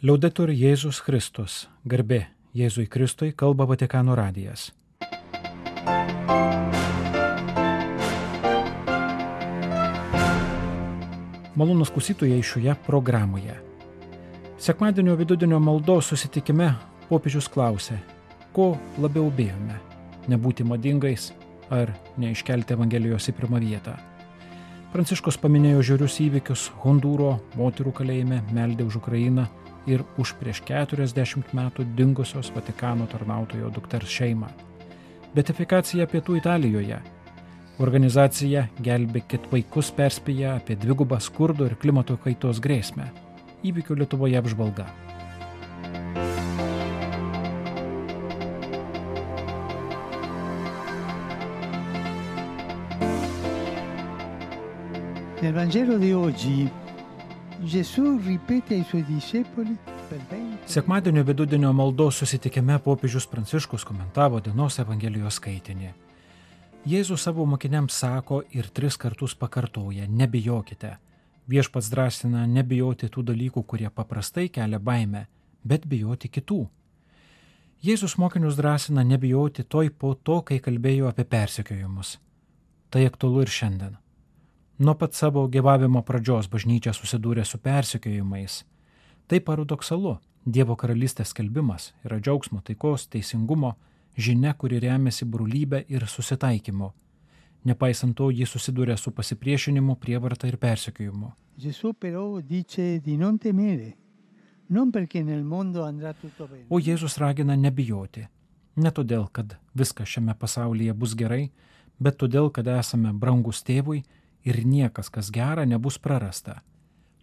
Liaudetur Jėzus Kristus, garbė Jėzui Kristui, kalba Vatikano radijas. Malonus klausytojai šioje programoje. Sekmadienio vidudienio maldos susitikime popiežius klausė, ko labiau bijome - nebūti madingais ar neiškelti Evangelijos į pirmą vietą. Pranciškus paminėjo žiaurius įvykius Hondūro moterų kalėjime, meldė už Ukrainą ir už prieš 40 metų dingusios Vatikano tarnautojo dukters šeimą. Betifikacija pietų Italijoje. Organizacija Gelbėkit vaikus perspėja apie dvigubą skurdo ir klimato kaitos grėsmę. Įvykių Lietuvoje apžvalga. Nel Vangelo di oggi Sekmadienio vidudienio maldos susitikime popiežius Pranciškus komentavo dienos Evangelijos skaitinį. Jėzus savo mokiniams sako ir tris kartus pakartoja - nebijokite. Viešpats drąsina nebijoti tų dalykų, kurie paprastai kelia baimę, bet bijoti kitų. Jėzus mokinius drąsina nebijoti toj po to, kai kalbėjo apie persekiojimus. Tai aktualu ir šiandien. Nuo pat savo gyvavimo pradžios bažnyčia susidūrė su persekiojimais. Tai paradoksalu. Dievo karalystės skelbimas yra džiaugsmo, taikos, teisingumo žinia, kuri remiasi brolybė ir susitaikymu. Nepaisant to, ji susidūrė su pasipriešinimu, prievarta ir persekiojimu. O Jėzus ragina nebijoti. Ne todėl, kad viskas šiame pasaulyje bus gerai, bet todėl, kad esame brangus tėvui ir niekas, kas gera, nebus prarasta.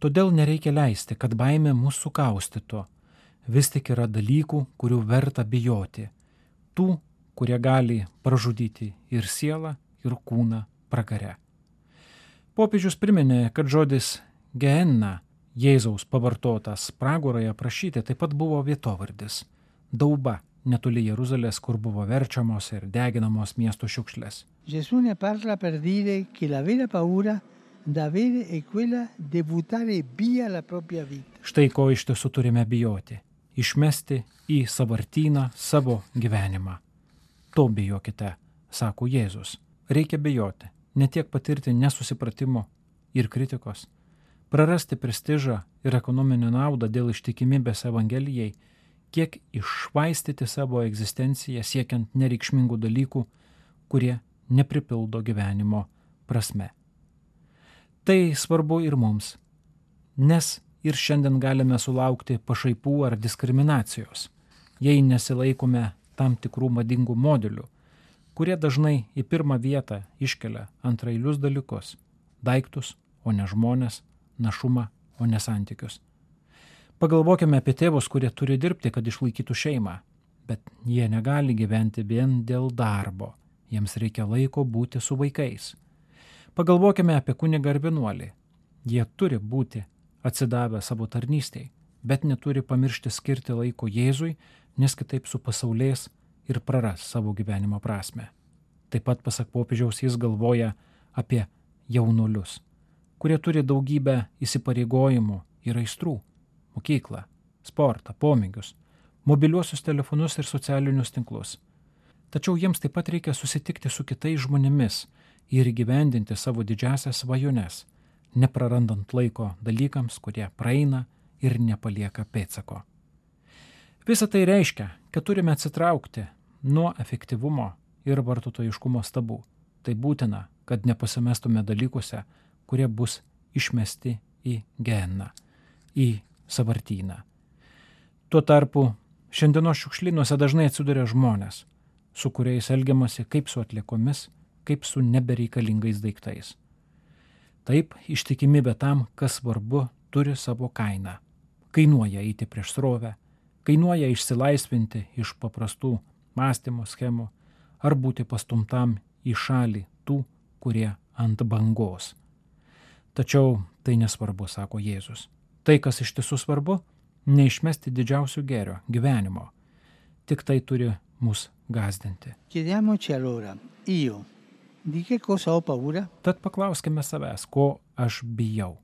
Todėl nereikia leisti, kad baimė mūsų sukaustytų. Vis tik yra dalykų, kurių verta bijoti. Tų, kurie gali pražudyti ir sielą, ir kūną pragare. Popiežius priminė, kad žodis geenna Jėzaus pavartotas pragoroje aprašyti taip pat buvo vietovardis - dauba netoli Jeruzalės, kur buvo verčiamos ir deginamos miesto šiukšlės. Štai ko iš tiesų turime bijoti - išmesti į savartyną savo gyvenimą. To bijokite, sako Jėzus. Reikia bijoti, ne tiek patirti nesusipratimo ir kritikos, prarasti prestižą ir ekonominę naudą dėl ištikimybės Evangelijai, kiek išvaistyti savo egzistenciją siekiant nereikšmingų dalykų, kurie nepripildo gyvenimo prasme. Tai svarbu ir mums, nes ir šiandien galime sulaukti pašaipų ar diskriminacijos, jei nesilaikome tam tikrų madingų modelių, kurie dažnai į pirmą vietą iškelia antrailius dalykus - daiktus, o ne žmonės, našumą, o ne santykius. Pagalvokime apie tėvus, kurie turi dirbti, kad išlaikytų šeimą, bet jie negali gyventi vien dėl darbo, jiems reikia laiko būti su vaikais. Pagalvokime apie kunigą ar vienuolį. Jie turi būti atsidavę savo tarnystėj, bet neturi pamiršti skirti laiko Jėzui, nes kitaip su pasaulės ir praras savo gyvenimo prasme. Taip pat, pasak popiežiaus, jis galvoja apie jaunuolius, kurie turi daugybę įsipareigojimų ir aistrų - mokyklą, sportą, pomėgius, mobiliuosius telefonus ir socialinius tinklus. Tačiau jiems taip pat reikia susitikti su kitais žmonėmis ir įgyvendinti savo didžiasias svajones, neprarandant laiko dalykams, kurie praeina ir nepalieka pėtsako. Visa tai reiškia, kad turime atsitraukti nuo efektyvumo ir vartotojiškumo stabų. Tai būtina, kad nepasimestume dalykuose, kurie bus išmesti į geną, į savartyną. Tuo tarpu šiandienos šiukšlynuose dažnai atsiduria žmonės, su kuriais elgiamasi kaip su atliekomis, kaip su nebereikalingais daiktais. Taip, ištikimybė tam, kas svarbu, turi savo kainą. Kainuoja eiti prieš srovę, kainuoja išsilaisvinti iš paprastų mąstymo schemų ar būti pastumtam į šalį tų, kurie ant bangos. Tačiau tai nesvarbu, sako Jėzus. Tai, kas iš tiesų svarbu, neišmesti didžiausių gerio gyvenimo. Tik tai turi mus gazdinti. Tad paklauskime savęs, ko aš bijau.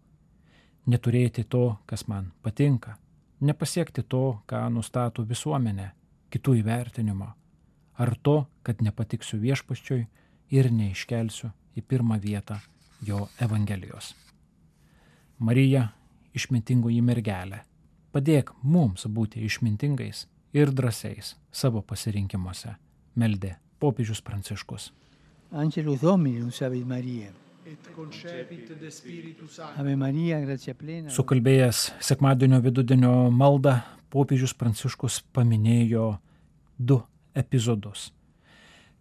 Neturėti to, kas man patinka, nepasiekti to, ką nustato visuomenė, kitų įvertinimo, ar to, kad nepatiksiu viešpaščiui ir neiškelsiu į pirmą vietą jo Evangelijos. Marija, išmintingoji mergelė, padėk mums būti išmintingais ir drąsiais savo pasirinkimuose, meldė popiežius Pranciškus. Angelus Dominus Ave Maria. et concepit de Spiritus Sancti. Ave Maria, gratia plena. Sukalbėjęs sekmadienio vidudienio maldą, popiežius Pranciškus paminėjo du epizodus.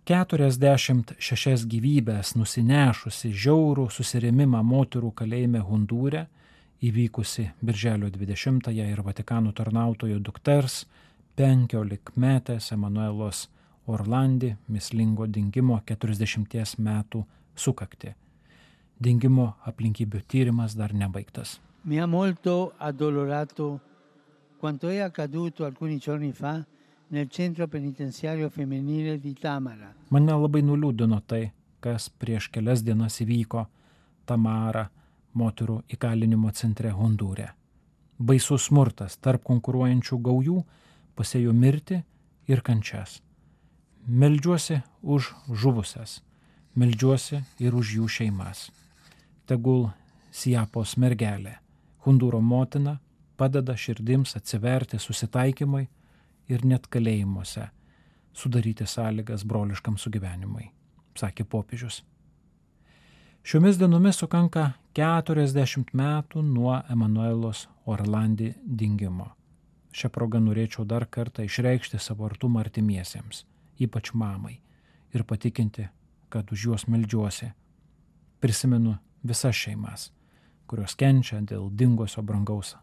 46 gyvybės nusinešusi žiaurų susirėmimą moterų kalėjime Hondūre, įvykusi Birželio 20-ąją ir Vatikano tarnautojo dukters 15 metės Emanuelos Orlandi mislingo dingimo 40 metų sukakti. Dingimo aplinkybių tyrimas dar nebaigtas. Mi ha molto addolorato quanto è accaduto alcuni giorni fa nel centro penitenziario femminile di Tamara. Mane labai nuliūdino tai, kas prieš kelias dienas įvyko Tamara moterų įkalinimo centre Hondūre. Baisus smurtas tarp konkuruojančių gaujų pasėjo mirti ir kančias. Meldžiuosi už žuvusias, meldžiuosi ir už jų šeimas. Tegul Sijapos mergelė, Hondūro motina, padeda širdims atsiverti susitaikymui ir net kalėjimuose sudaryti sąlygas broliškam sugyvenimui, sakė popiežius. Šiomis dienomis sukanka 40 metų nuo Emanuelos Orlandi dingimo. Šią progą norėčiau dar kartą išreikšti savo artumą artimiesiems, ypač mamai, ir patikinti, kad už juos meldžiuosi. Prisimenu visas šeimas, kurios kenčia dėl dingusio brangaus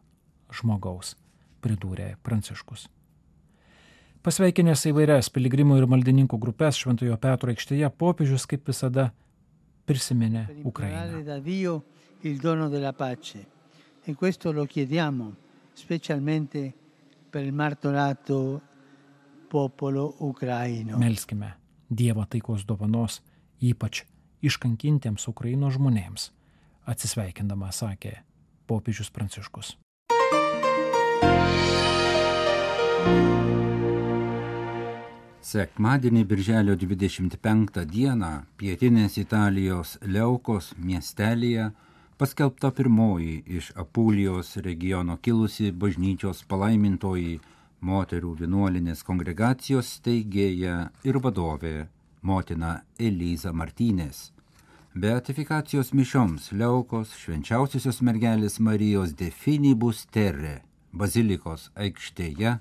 žmogaus, pridūrė Pranciškus. Pasveikinęs įvairias piligrimų ir maldininkų grupės Šventojo Petro aikštėje, popiežius kaip visada prisiminė Ukrainą. implorare da Dio il dono della pace. E questo lo chiediamo specialmente per il martorato popolo ucraino. Melskime Dievo taikos dovanos, ypač iškankintiems Ukrainos žmonėms, atsisveikindama sakė popiežius Pranciškus. Sekmadienį birželio 25 dieną pietinės Italijos Leukos miestelėje paskelbta pirmoji iš Apulijos regiono kilusi bažnyčios palaimintoji moterų vienuolinės kongregacijos steigėja ir vadovė motina Eliza Martynės. Beatifikacijos mišioms Leukos švenčiausiosios mergelės Marijos definibus terre bazilikos aikštėje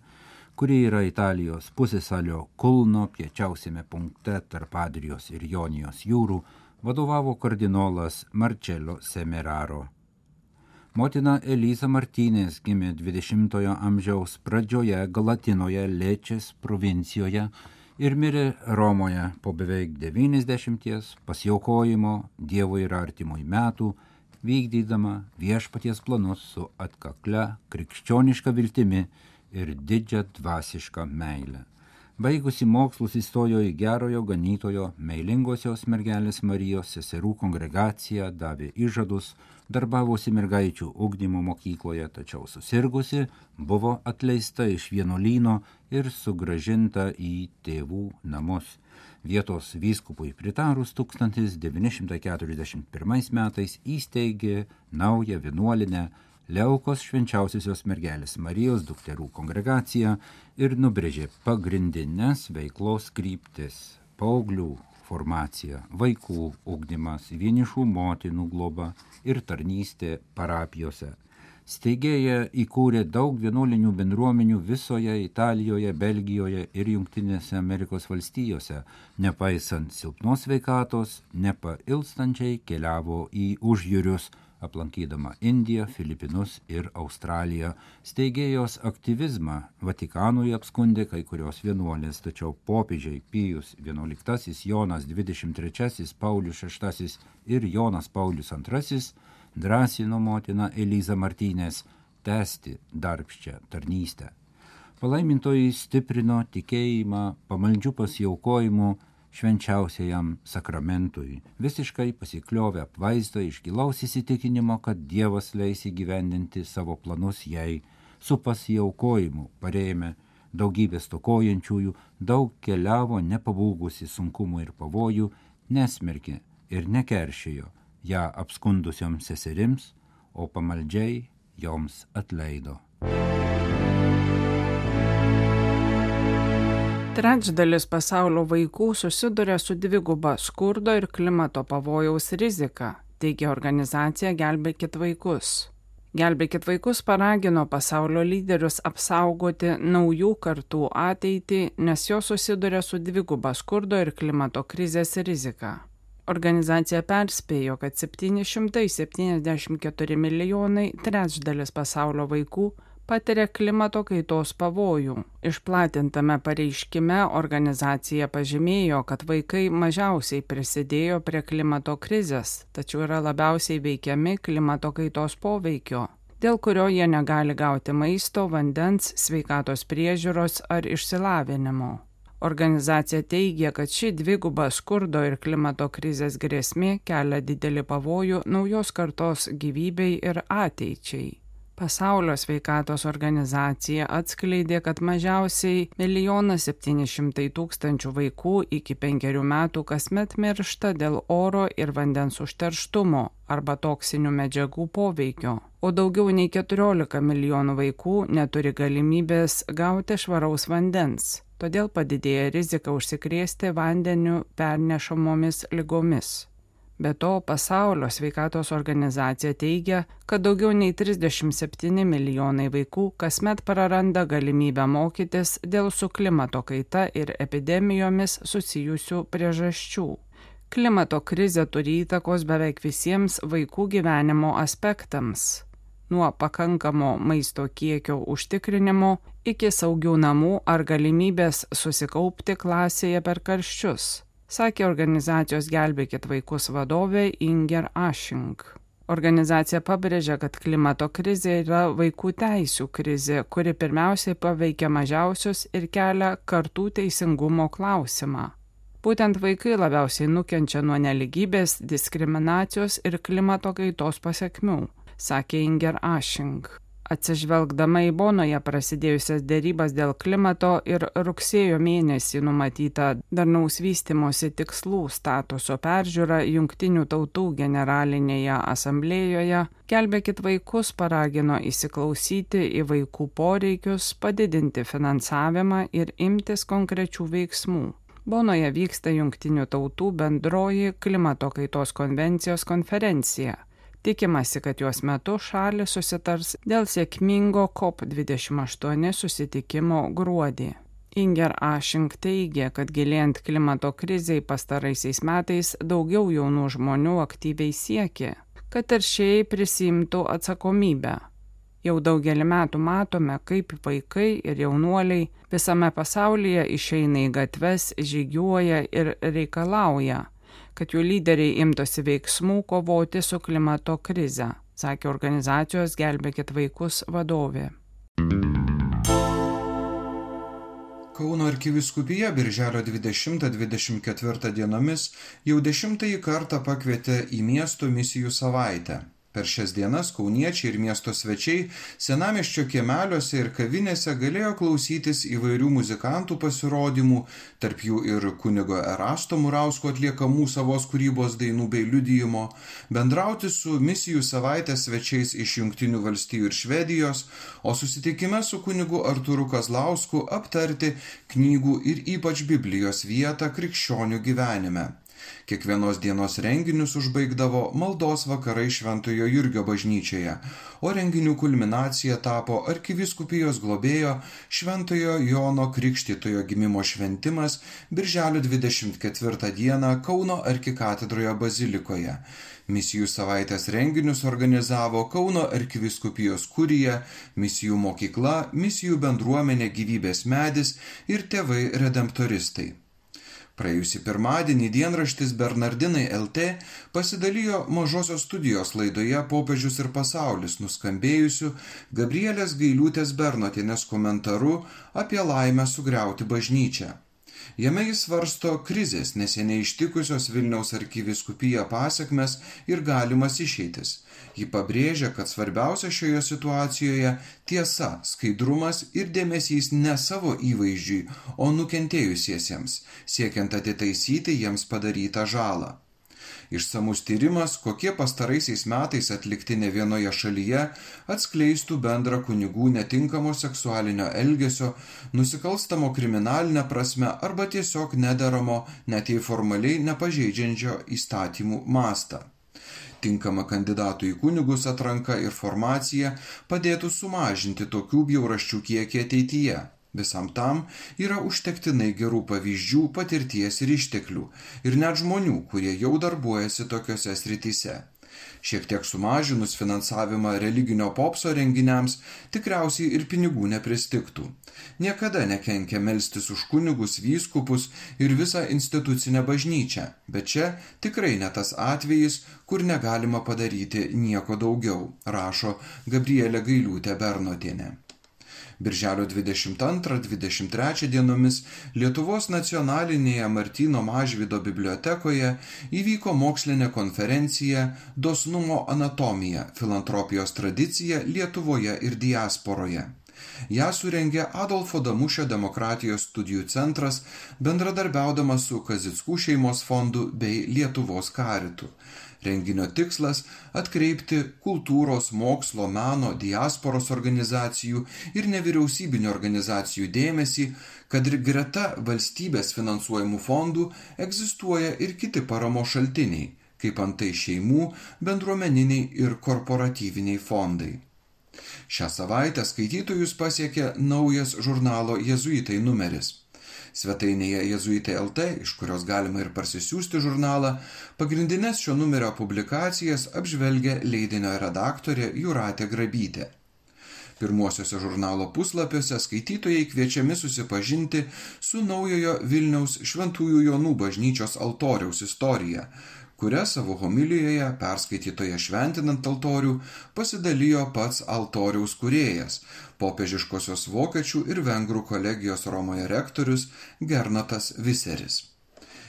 kuri yra Italijos pusėsalio Kulno piečiausiame punkte tarp Adrijos ir Jonijos jūrų, vadovavo kardinolas Marcello Semeraro. Motina Elisa Martynės gimė 20-ojo amžiaus pradžioje Galatinoje Lečės provincijoje ir mirė Romoje po beveik 90 pasiaukojimo Dievo ir artimui metų, vykdydama viešpaties planus su atkakle krikščioniška viltimi ir didžią dvasišką meilę. Baigusi mokslus įstojo į gerojo ganytojo meilingosios mergelės Marijos seserų kongregaciją, davė įžadus, darbavosi mergaičių ugdymo mokykloje, tačiau susirgusi, buvo atleista iš vienuolyno ir sugražinta į tėvų namus. Vietos vyskupui pritarus 1941 metais įsteigė naują vienuolinę Leukos švenčiausiosios mergelės Marijos dukterų kongregacija ir nubrėžė pagrindinės veiklos kryptis - paauglių formacija, vaikų ugdymas, vienišų motinų globa ir tarnystė parapijose. Steigėja įkūrė daug vienuolinių bendruomenių visoje Italijoje, Belgijoje ir Junktinėse Amerikos valstijose. Nepaisant silpnos veikatos, nepailstančiai keliavo į užjūrius aplankydama Indiją, Filipinus ir Australiją. Steigėjos aktyvizmą Vatikanui apskundė kai kurios vienuolės, tačiau popiežiai Pijus XI, Jonas XXIII, Paulius VI ir Jonas Paulius II drąsino motiną Elizą Martynės tęsti darbščią tarnystę. Palaimintoji stiprino tikėjimą pamaldžių pasiaukojimų švenčiausiajam sakramentui, visiškai pasikliovę apvaizdą iš gilaus įsitikinimo, kad Dievas leis įgyvendinti savo planus jai, su pasiaukojimu pareime daugybė stokojančiųjų, daug keliavo nepabūgusi sunkumų ir pavojų, nesmerkė ir nekeršėjo ją apskundusioms seserims, o pamaldžiai joms atleido. Trečdalis pasaulio vaikų susiduria su dviguba skurdo ir klimato pavojaus rizika, teigia organizacija Gelbėkit vaikus. Gelbėkit vaikus paragino pasaulio lyderius apsaugoti naujų kartų ateitį, nes jos susiduria su dviguba skurdo ir klimato krizės rizika. Organizacija perspėjo, kad 774 milijonai trečdalis pasaulio vaikų patiria klimato kaitos pavojų. Išplatintame pareiškime organizacija pažymėjo, kad vaikai mažiausiai prisidėjo prie klimato krizės, tačiau yra labiausiai veikiami klimato kaitos poveikio, dėl kurio jie negali gauti maisto, vandens, sveikatos priežiūros ar išsilavinimo. Organizacija teigia, kad ši dviguba skurdo ir klimato krizės grėsmė kelia didelį pavojų naujos kartos gyvybei ir ateičiai. Pasaulio sveikatos organizacija atskleidė, kad mažiausiai 1 700 tūkstančių vaikų iki penkerių metų kasmet miršta dėl oro ir vandens užterštumo arba toksinių medžiagų poveikio, o daugiau nei 14 milijonų vaikų neturi galimybės gauti švaraus vandens. Todėl padidėja rizika užsikrėsti vandeniu pernešamomis lygomis. Be to, pasaulio sveikatos organizacija teigia, kad daugiau nei 37 milijonai vaikų kasmet praranda galimybę mokytis dėl su klimato kaita ir epidemijomis susijusių priežasčių. Klimato krizė turi įtakos beveik visiems vaikų gyvenimo aspektams nuo pakankamo maisto kiekio užtikrinimo iki saugių namų ar galimybės susikaupti klasėje per karščius sakė organizacijos Gelbėkit vaikus vadovė Inger Ashing. Organizacija pabrėžia, kad klimato krizė yra vaikų teisų krizė, kuri pirmiausiai paveikia mažiausius ir kelia kartų teisingumo klausimą. Būtent vaikai labiausiai nukenčia nuo neligybės, diskriminacijos ir klimato kaitos pasiekmių, sakė Inger Ashing. Atsižvelgdama į Bonoje prasidėjusias dėrybas dėl klimato ir rugsėjo mėnesį numatytą darnaus vystimosi tikslų statuso peržiūrą Junktinių tautų generalinėje asamblėjoje, Kelbėkit vaikus paragino įsiklausyti į vaikų poreikius, padidinti finansavimą ir imtis konkrečių veiksmų. Bonoje vyksta Junktinių tautų bendroji klimato kaitos konvencijos konferencija Tikimasi, kad jos metu šalis susitars dėl sėkmingo COP28 susitikimo gruodį. Inger Ashing teigia, kad gilėjant klimato kriziai pastaraisiais metais daugiau jaunų žmonių aktyviai siekia, kad teršėjai prisimtų atsakomybę. Jau daugelį metų matome, kaip vaikai ir jaunuoliai visame pasaulyje išeina į gatves, žygiuoja ir reikalauja, kad jų lyderiai imtųsi veiksmų kovoti su klimato krize, sakė organizacijos Gelbėkit vaikus vadovė. Kauno arkiviskupija birželio 20-24 dienomis jau dešimtąjį kartą pakvietė į miesto misijų savaitę. Per šias dienas kauniečiai ir miesto svečiai senamiščio kiemeliuose ir kavinėse galėjo klausytis įvairių muzikantų pasirodymų, tarp jų ir kunigo Erasto Murausko atliekamų savos kūrybos dainų bei liudijimo, bendrauti su misijų savaitės svečiais iš Junktinių valstijų ir Švedijos, o susitikime su kunigu Arturu Kazlausku aptarti knygų ir ypač Biblijos vietą krikščionių gyvenime. Kiekvienos dienos renginius užbaigdavo maldos vakarai Šventojo Jurgio bažnyčioje, o renginių kulminacija tapo arkiviskupijos globėjo Šventojo Jono Krikštytojo gimimo šventimas Birželio 24 dieną Kauno arkikatedroje bazilikoje. Misijų savaitės renginius organizavo Kauno arkiviskupijos kurija, misijų mokykla, misijų bendruomenė gyvybės medis ir tėvai redemptoristai. Praėjusį pirmadienį dienraštis Bernardinai LT pasidalijo mažosios studijos laidoje Popiežius ir pasaulis nuskambėjusiu Gabrielės Gailiūtės Bernotienės komentaru apie laimę sugriauti bažnyčią. Jame jis svarsto krizės neseniai ištikusios Vilniaus arkiviskupiją pasiekmes ir galimas išeitis. Ji pabrėžia, kad svarbiausia šioje situacijoje tiesa, skaidrumas ir dėmesys ne savo įvaizdžiui, o nukentėjusiesiems, siekiant atitaisyti jiems padarytą žalą. Išsamus tyrimas, kokie pastaraisiais metais atlikti ne vienoje šalyje, atskleistų bendrą kunigų netinkamo seksualinio elgesio, nusikalstamo kriminalinę prasme arba tiesiog nederamo, net jei formaliai nepažeidžiančio įstatymų mastą. Tinkama kandidatų į kunigus atranka ir formacija padėtų sumažinti tokių bjaurasčių kiekį ateityje. Visam tam yra užtektinai gerų pavyzdžių, patirties ir išteklių ir net žmonių, kurie jau darbuojasi tokiuose srityse. Šiek tiek sumažinus finansavimą religinio popso renginiams, tikriausiai ir pinigų nepristiktų. Niekada nekenkia melstis už kunigus, vyskupus ir visą institucinę bažnyčią, bet čia tikrai ne tas atvejis, kur negalima padaryti nieko daugiau, rašo Gabrielė Gailiūtė Bernotienė. Birželio 22-23 dienomis Lietuvos nacionalinėje Martino Mažvido bibliotekoje įvyko mokslinė konferencija Dosnumo anatomija - filantropijos tradicija Lietuvoje ir diasporoje. Ja surengė Adolfo Damušio demokratijos studijų centras bendradarbiaudamas su Kazickų šeimos fondu bei Lietuvos karitu. Renginio tikslas - atkreipti kultūros, mokslo, meno, diasporos organizacijų ir nevyriausybinio organizacijų dėmesį, kad ir greta valstybės finansuojamų fondų egzistuoja ir kiti paramo šaltiniai, kaip antai šeimų, bendruomeniniai ir korporatyviniai fondai. Šią savaitę skaitytojus pasiekė naujas žurnalo Jėzuitai numeris svetainėje Jėzuitai LT, iš kurios galima ir parsisiųsti žurnalą, pagrindinės šio numerio publikacijas apžvelgia leidinio redaktorė Juratė Grabytė. Pirmuosiuose žurnalo puslapiuose skaitytojai kviečiami susipažinti su naujojo Vilniaus Šventųjų Jonų bažnyčios altoriaus istorija, kuria savo homilijoje perskaitytoje šventinant altorių pasidalijo pats altoriaus kuriejas, popiežiškosios vokiečių ir vengrų kolegijos Romoje rektorius Gernatas Viseris.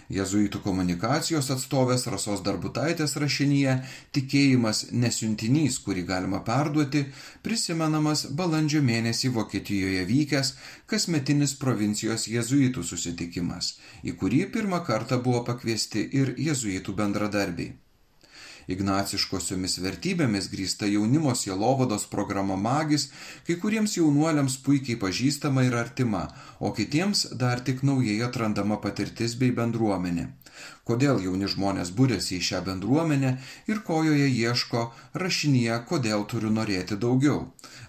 Jėzuitų komunikacijos atstovės Rasos Darbutaitės rašinyje Tikėjimas nesiuntinys, kurį galima perduoti, prisimenamas balandžio mėnesį Vokietijoje vykęs kasmetinis provincijos jėzuitų susitikimas, į kurį pirmą kartą buvo pakviesti ir jėzuitų bendradarbiai. Ignaciškosiomis vertybėmis grįsta jaunimo sielovados programa Magis, kai kuriems jaunuoliams puikiai pažįstama ir artima, o kitiems dar tik naujai atrandama patirtis bei bendruomenė. Kodėl jauni žmonės būrėsi į šią bendruomenę ir ko joje ieško rašinyje, kodėl turiu norėti daugiau.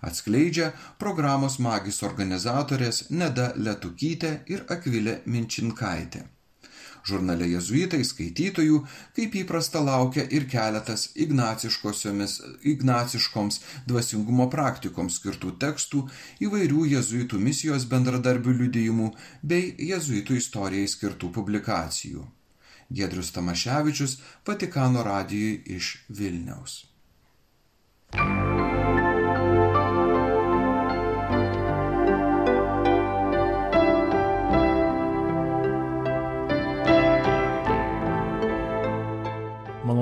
Atskleidžia programos Magis organizatorės Neda Letukytė ir Akvilė Minčinkaitė. Žurnale jezuitai skaitytojų, kaip įprasta, laukia ir keletas ignaciškoms dvasingumo praktikoms skirtų tekstų, įvairių jezuitų misijos bendradarbių liudijimų bei jezuitų istorijai skirtų publikacijų. Gedrius Tamaševičius, Vatikano radijui iš Vilniaus.